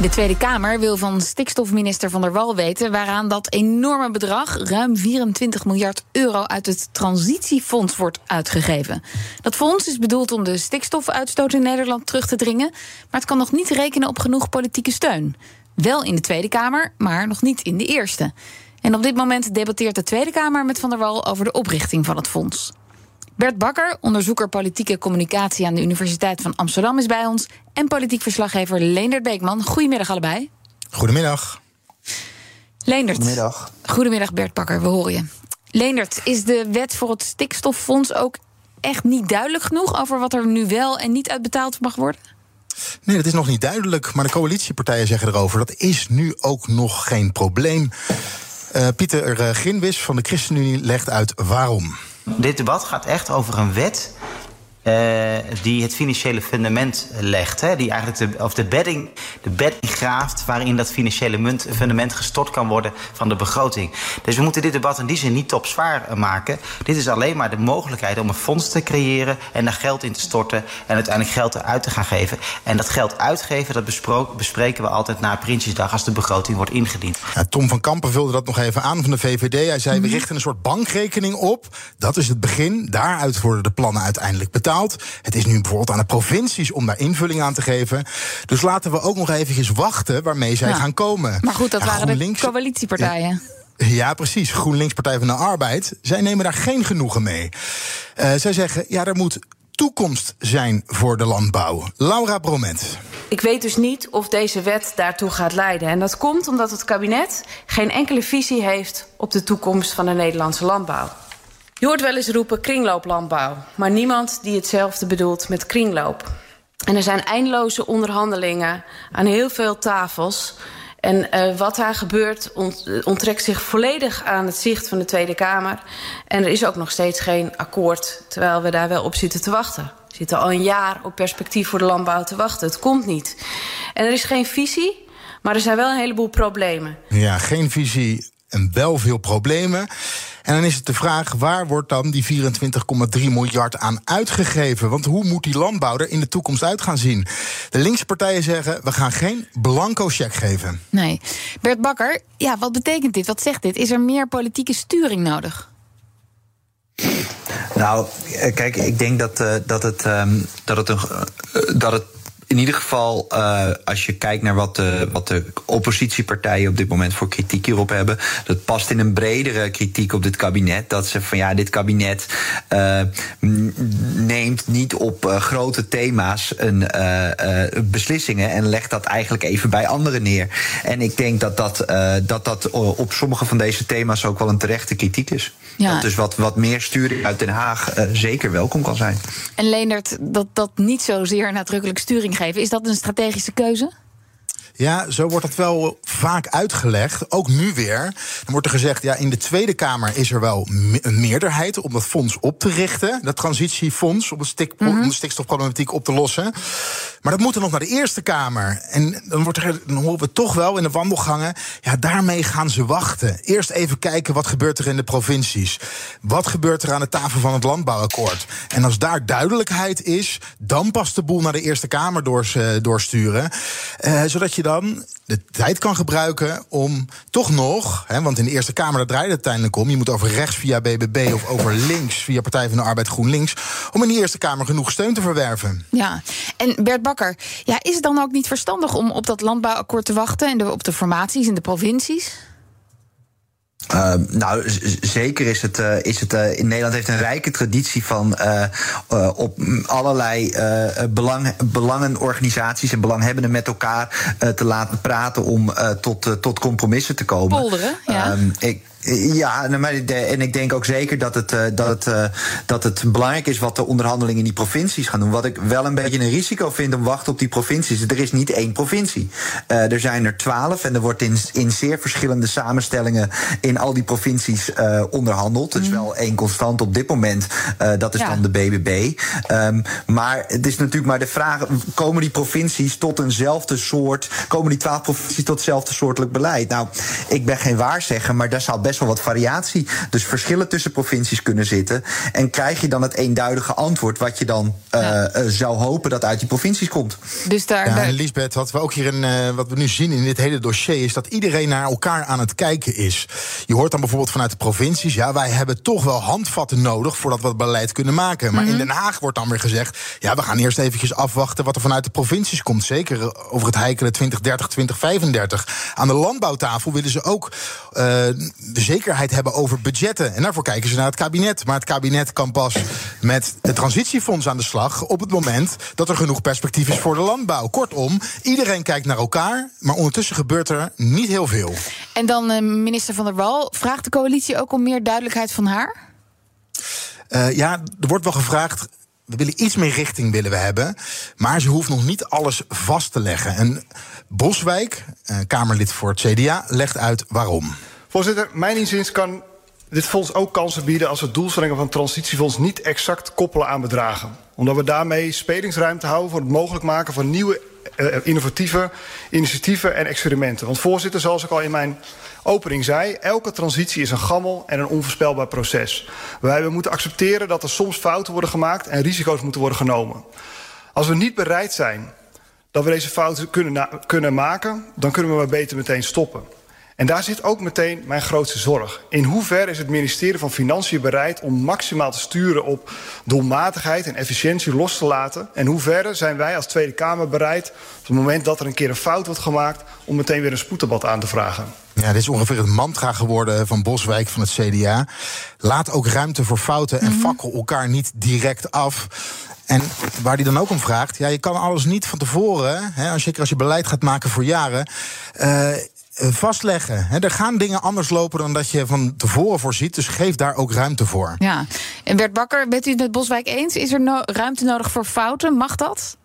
De Tweede Kamer wil van stikstofminister Van der Wal weten waaraan dat enorme bedrag, ruim 24 miljard euro, uit het transitiefonds wordt uitgegeven. Dat fonds is bedoeld om de stikstofuitstoot in Nederland terug te dringen, maar het kan nog niet rekenen op genoeg politieke steun. Wel in de Tweede Kamer, maar nog niet in de Eerste. En op dit moment debatteert de Tweede Kamer met Van der Wal over de oprichting van het fonds. Bert Bakker, onderzoeker politieke communicatie aan de Universiteit van Amsterdam, is bij ons. En politiek verslaggever Leendert Beekman. Goedemiddag allebei. Goedemiddag. Leendert. Goedemiddag. Goedemiddag Bert Bakker, we horen je. Leendert, is de wet voor het stikstoffonds ook echt niet duidelijk genoeg over wat er nu wel en niet uitbetaald mag worden? Nee, dat is nog niet duidelijk. Maar de coalitiepartijen zeggen erover: dat is nu ook nog geen probleem. Uh, Pieter uh, Grinwis van de ChristenUnie legt uit waarom. Dit debat gaat echt over een wet uh, die het financiële fundament legt. Hè, die eigenlijk de, of de bedding, de bedding graaft waarin dat financiële munt, fundament gestort kan worden van de begroting. Dus we moeten dit debat in die zin niet topzwaar maken. Dit is alleen maar de mogelijkheid om een fonds te creëren en daar geld in te storten en uiteindelijk geld eruit te gaan geven. En dat geld uitgeven, dat bespreken we altijd na Prinsjesdag als de begroting wordt ingediend. Ja, Tom van Kampen vulde dat nog even aan van de VVD. Hij zei: we richten een soort bankrekening op. Dat is het begin. Daaruit worden de plannen uiteindelijk betaald. Het is nu bijvoorbeeld aan de provincies om daar invulling aan te geven. Dus laten we ook nog eventjes wachten waarmee zij Ja. gaan komen. Maar goed, dat Ja, waren de coalitiepartijen. Ja, precies. GroenLinks Partij van de Arbeid. Zij nemen daar geen genoegen mee. Eh, zij zeggen, ja, er moet toekomst zijn voor de landbouw. Laura Bromet. Ik weet dus niet of deze wet daartoe gaat leiden. En dat komt omdat het kabinet geen enkele visie heeft op de toekomst van de Nederlandse landbouw. Je hoort wel eens roepen kringlooplandbouw, maar niemand die hetzelfde bedoelt met kringloop. En er zijn eindeloze onderhandelingen aan heel veel tafels. En uh, wat daar gebeurt ont onttrekt zich volledig aan het zicht van de Tweede Kamer. En er is ook nog steeds geen akkoord, terwijl we daar wel op zitten te wachten. We zitten al een jaar op perspectief voor de landbouw te wachten. Het komt niet. En er is geen visie, maar er zijn wel een heleboel problemen. Ja, geen visie en wel veel problemen. En dan is het de vraag, waar wordt dan die 24,3 miljard aan uitgegeven? Want hoe moet die landbouw er in de toekomst uit gaan zien? De linkse partijen zeggen, we gaan geen blanco cheque geven. Nee. Bert Bakker, ja, wat betekent dit? Wat zegt dit? Is er meer politieke sturing nodig? Nou, eh, kijk, ik denk dat, uh, dat, het, um, dat, het een, uh, dat het in ieder geval, uh, als je kijkt naar wat de, wat de oppositiepartijen op dit moment voor kritiek hierop hebben, dat past in een bredere kritiek op dit kabinet. Dat ze van ja, dit kabinet uh, neemt niet op uh, grote thema's een, beslissingen en legt dat eigenlijk even bij anderen neer. En ik denk dat dat, dat, dat op sommige van deze thema's ook wel een terechte kritiek is. Ja. Dat dus wat, wat meer sturing uit Den Haag zeker welkom kan zijn. En Leendert, dat, dat niet zozeer nadrukkelijk sturing geven, is dat een strategische keuze? Ja, zo wordt dat wel vaak uitgelegd. Ook nu weer. Dan wordt er gezegd, ja, in de Tweede Kamer is er wel een meerderheid om dat fonds op te richten. Dat transitiefonds, om de, stik, mm -hmm. om de stikstofproblematiek op te lossen. Maar dat moet er nog naar de Eerste Kamer. En dan, wordt er, dan horen we toch wel in de wandelgangen. Ja, daarmee gaan ze wachten. Eerst even kijken wat gebeurt er in de provincies. Wat gebeurt er aan de tafel van het landbouwakkoord? En als daar duidelijkheid is, dan pas de boel naar de Eerste Kamer doors, doorsturen. Uh, zodat je dan de tijd kan gebruiken om toch nog, hè, want in de Eerste Kamer daar draait het uiteindelijk om, je moet over rechts via BBB of over links via Partij van de Arbeid GroenLinks, om in de Eerste Kamer genoeg steun te verwerven. Ja, en Bert Bakker, ja, is het dan ook niet verstandig om op dat landbouwakkoord te wachten en op de formaties in de provincies? Uh, nou, zeker is het, uh, is het uh, in Nederland heeft een rijke traditie van op allerlei belang, belangenorganisaties en belanghebbenden met elkaar te laten praten om tot, tot compromissen te komen. Polderen, ja. Um, ik, Ja, nou, maar en ik denk ook zeker dat het, dat, het, dat het belangrijk is wat de onderhandelingen in die provincies gaan doen. Wat ik wel een beetje een risico vind om wachten op die provincies. Er is niet één provincie. er zijn er twaalf en er wordt in, in zeer verschillende samenstellingen in al die provincies onderhandeld. Er is mhm. wel één constant op dit moment. dat is dan de BBB. Um, maar het is natuurlijk maar de vraag: komen die provincies tot eenzelfde soort. Komen die twaalf provincies tot hetzelfde soortelijk beleid? Nou, ik ben geen waarzegger, maar daar zou best wel wat variatie. Dus verschillen tussen provincies kunnen zitten. En krijg je dan het eenduidige antwoord wat je dan uh, zou hopen dat uit die provincies komt. Dus daar. Ja, Lisbeth, wat we ook hier in, uh, wat we nu zien in dit hele dossier is dat iedereen naar elkaar aan het kijken is. Je hoort dan bijvoorbeeld vanuit de provincies, ja, wij hebben toch wel handvatten nodig voordat we het beleid kunnen maken. Maar in mhm. Den Haag wordt dan weer gezegd, ja, we gaan eerst eventjes afwachten wat er vanuit de provincies komt. Zeker over het heikelen 2030, 2035. Aan de landbouwtafel willen ze ook uh, zekerheid hebben over budgetten. En daarvoor kijken ze naar het kabinet. Maar het kabinet kan pas met het transitiefonds aan de slag op het moment dat er genoeg perspectief is voor de landbouw. Kortom, iedereen kijkt naar elkaar, maar ondertussen gebeurt er niet heel veel. En dan uh, minister Van der Wal, vraagt de coalitie ook om meer duidelijkheid van haar? Uh, ja, er wordt wel gevraagd we willen iets meer richting willen we hebben. Maar ze hoeft nog niet alles vast te leggen. En Boswijk, eh, Kamerlid voor het CDA, legt uit waarom. Voorzitter, mijn inziens kan dit fonds ook kansen bieden als we doelstellingen van het transitiefonds niet exact koppelen aan bedragen. Omdat we daarmee spelingsruimte houden voor het mogelijk maken van nieuwe uh, innovatieve initiatieven en experimenten. Want voorzitter, zoals ik al in mijn opening zei... elke transitie is een gammel en een onvoorspelbaar proces. Wij moeten accepteren dat er soms fouten worden gemaakt... en risico's moeten worden genomen. Als we niet bereid zijn dat we deze fouten kunnen, kunnen maken... dan kunnen we maar beter meteen stoppen. En daar zit ook meteen mijn grootste zorg. In hoeverre is het ministerie van Financiën bereid om maximaal te sturen op doelmatigheid en efficiëntie los te laten? En hoe verre zijn wij als Tweede Kamer bereid, op het moment dat er een keer een fout wordt gemaakt, om meteen weer een spoeddebat aan te vragen? Ja, dit is ongeveer het mantra geworden van Boswijk van het CDA. Laat ook ruimte voor fouten en fakkel mhm. elkaar niet direct af. En waar hij dan ook om vraagt, ja, je kan alles niet van tevoren, hè, als, je, als je beleid gaat maken voor jaren. Uh, vastleggen. er gaan dingen anders lopen dan dat je van tevoren voorziet. Dus geef daar ook ruimte voor. Ja. En Bert Bakker, bent u het met Boswijk eens? Is er ruimte nodig voor fouten? Mag dat?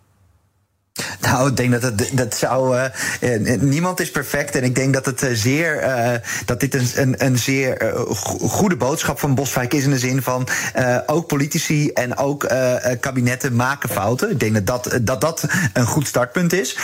Nou, ik denk dat het, dat zou. Uh, niemand is perfect. En ik denk dat het zeer. Uh, dat dit een, een, een zeer uh, goede boodschap van Boswijk is. In de zin van. ook politici en ook kabinetten maken fouten. Ik denk dat dat, dat, dat een goed startpunt is.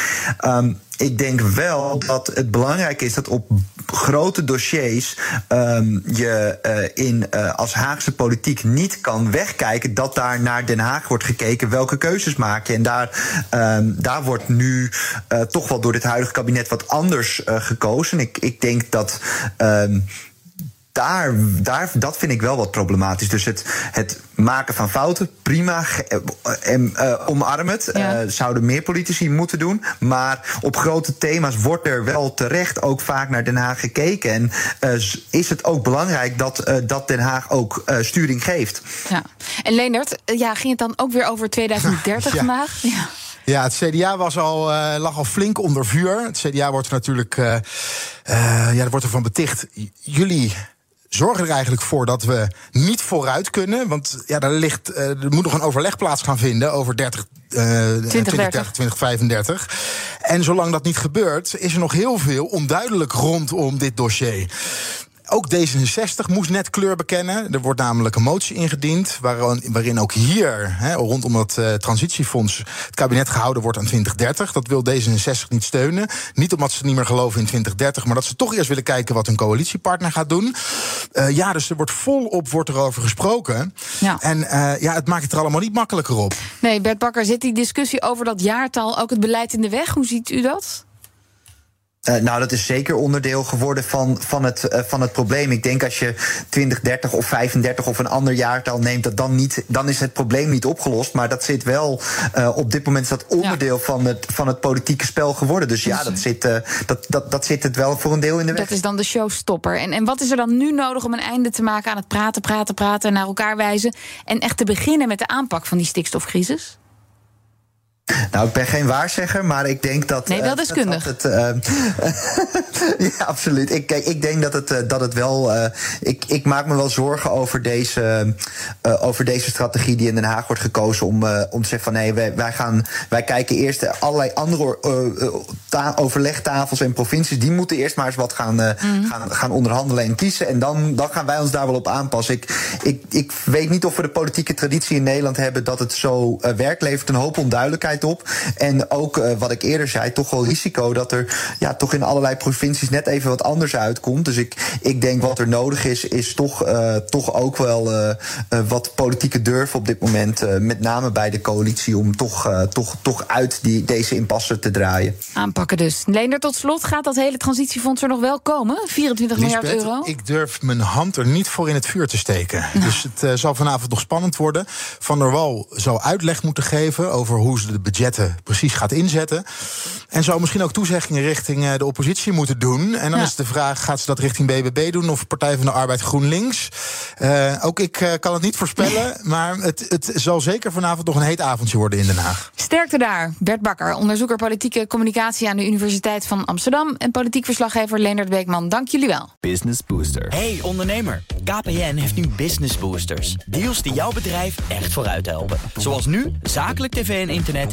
Um, ik denk wel dat het belangrijk is dat op grote dossiers um, je uh, in, uh, als Haagse politiek niet kan wegkijken dat daar naar Den Haag wordt gekeken welke keuzes maak je. En daar, um, daar wordt nu uh, toch wel door dit huidige kabinet wat anders gekozen. Ik, ik denk dat. Um, daar, daar, dat vind ik wel wat problematisch. Dus het, het maken van fouten, prima, en, uh, omarm het. Ja. Uh, zouden meer politici moeten doen. Maar op grote thema's wordt er wel terecht ook vaak naar Den Haag gekeken. En uh, is het ook belangrijk dat, dat Den Haag ook sturing geeft. Ja. En Leendert, ja, ging het dan ook weer over 2030 vandaag? Ja. Ja, het CDA was al, uh, lag al flink onder vuur. Het CDA wordt natuurlijk, uh, uh, ja, er wordt ervan beticht. Jullie zorgen er eigenlijk voor dat we niet vooruit kunnen. Want ja, daar ligt, uh, er moet nog een overleg plaats gaan vinden over 30, uh, 2030, 2035. En zolang dat niet gebeurt, is er nog heel veel onduidelijk rondom dit dossier. Ook D66 moest net kleur bekennen. Er wordt namelijk een motie ingediend. waarin ook hier, rondom het uh, transitiefonds. het kabinet gehouden wordt aan 2030. Dat wil D66 niet steunen. Niet omdat ze niet meer geloven in 2030. maar dat ze toch eerst willen kijken wat hun coalitiepartner gaat doen. Uh, ja, dus er wordt volop wordt erover gesproken. Ja. En uh, ja, het maakt het er allemaal niet makkelijker op. Nee, Bert Bakker, zit die discussie over dat jaartal ook het beleid in de weg? Hoe ziet u dat? Uh, nou, dat is zeker onderdeel geworden van, van, het, uh, van het probleem. Ik denk als je 20, 30 of 35 of een ander jaartal neemt, dat dan, niet, dan is het probleem niet opgelost. Maar dat zit wel uh, op dit moment is dat onderdeel ja. van, het, van het politieke spel geworden. Dus ja, dat zit, dat, dat, dat zit het wel voor een deel in de weg. Dat is dan de showstopper. En, en wat is er dan nu nodig om een einde te maken aan het praten, praten, praten, naar elkaar wijzen en echt te beginnen met de aanpak van die stikstofcrisis? Nou, ik ben geen waarzegger, maar ik denk dat. Nee, wel uh, deskundig. Dat, dat het, uh, ja, absoluut. Ik, ik denk dat het, uh, dat het wel. ik, ik maak me wel zorgen over deze, over deze strategie die in Den Haag wordt gekozen. Om, om te zeggen van nee, wij, wij, gaan, wij kijken eerst allerlei andere ta overlegtafels en provincies. Die moeten eerst maar eens wat gaan, mm. gaan, gaan onderhandelen en kiezen. En dan, dan gaan wij ons daar wel op aanpassen. Ik, ik, ik weet niet of we de politieke traditie in Nederland hebben dat het zo werkt. Levert een hoop onduidelijkheid op. En ook uh, wat ik eerder zei, toch wel risico dat er ja, toch in allerlei provincies net even wat anders uitkomt. Dus ik, ik denk wat er nodig is, is toch, uh, toch ook wel uh, wat politieke durf op dit moment. met name bij de coalitie, om toch, toch, toch uit die, deze impasse te draaien. Aanpakken dus. Leender, tot slot, gaat dat hele transitiefonds er nog wel komen? 24 Lisbeth, miljard euro? Ik durf mijn hand er niet voor in het vuur te steken. Dus het zal vanavond nog spannend worden. Van der Wal zou uitleg moeten geven over hoe ze de budgetten precies gaat inzetten. En zou misschien ook toezeggingen richting de oppositie moeten doen. En dan ja. is de vraag: gaat ze dat richting BBB doen of Partij van de Arbeid GroenLinks? Uh, ook ik uh, kan het niet voorspellen, maar het, het zal zeker vanavond nog een heet avondje worden in Den Haag. Sterkte daar. Bert Bakker, onderzoeker politieke communicatie aan de Universiteit van Amsterdam. En politiek verslaggever Leendert Beekman. Dank jullie wel. Business Booster. Hey ondernemer, KPN heeft nu Business Boosters. Deals die jouw bedrijf echt vooruit helpen. Zoals nu, zakelijk tv en internet,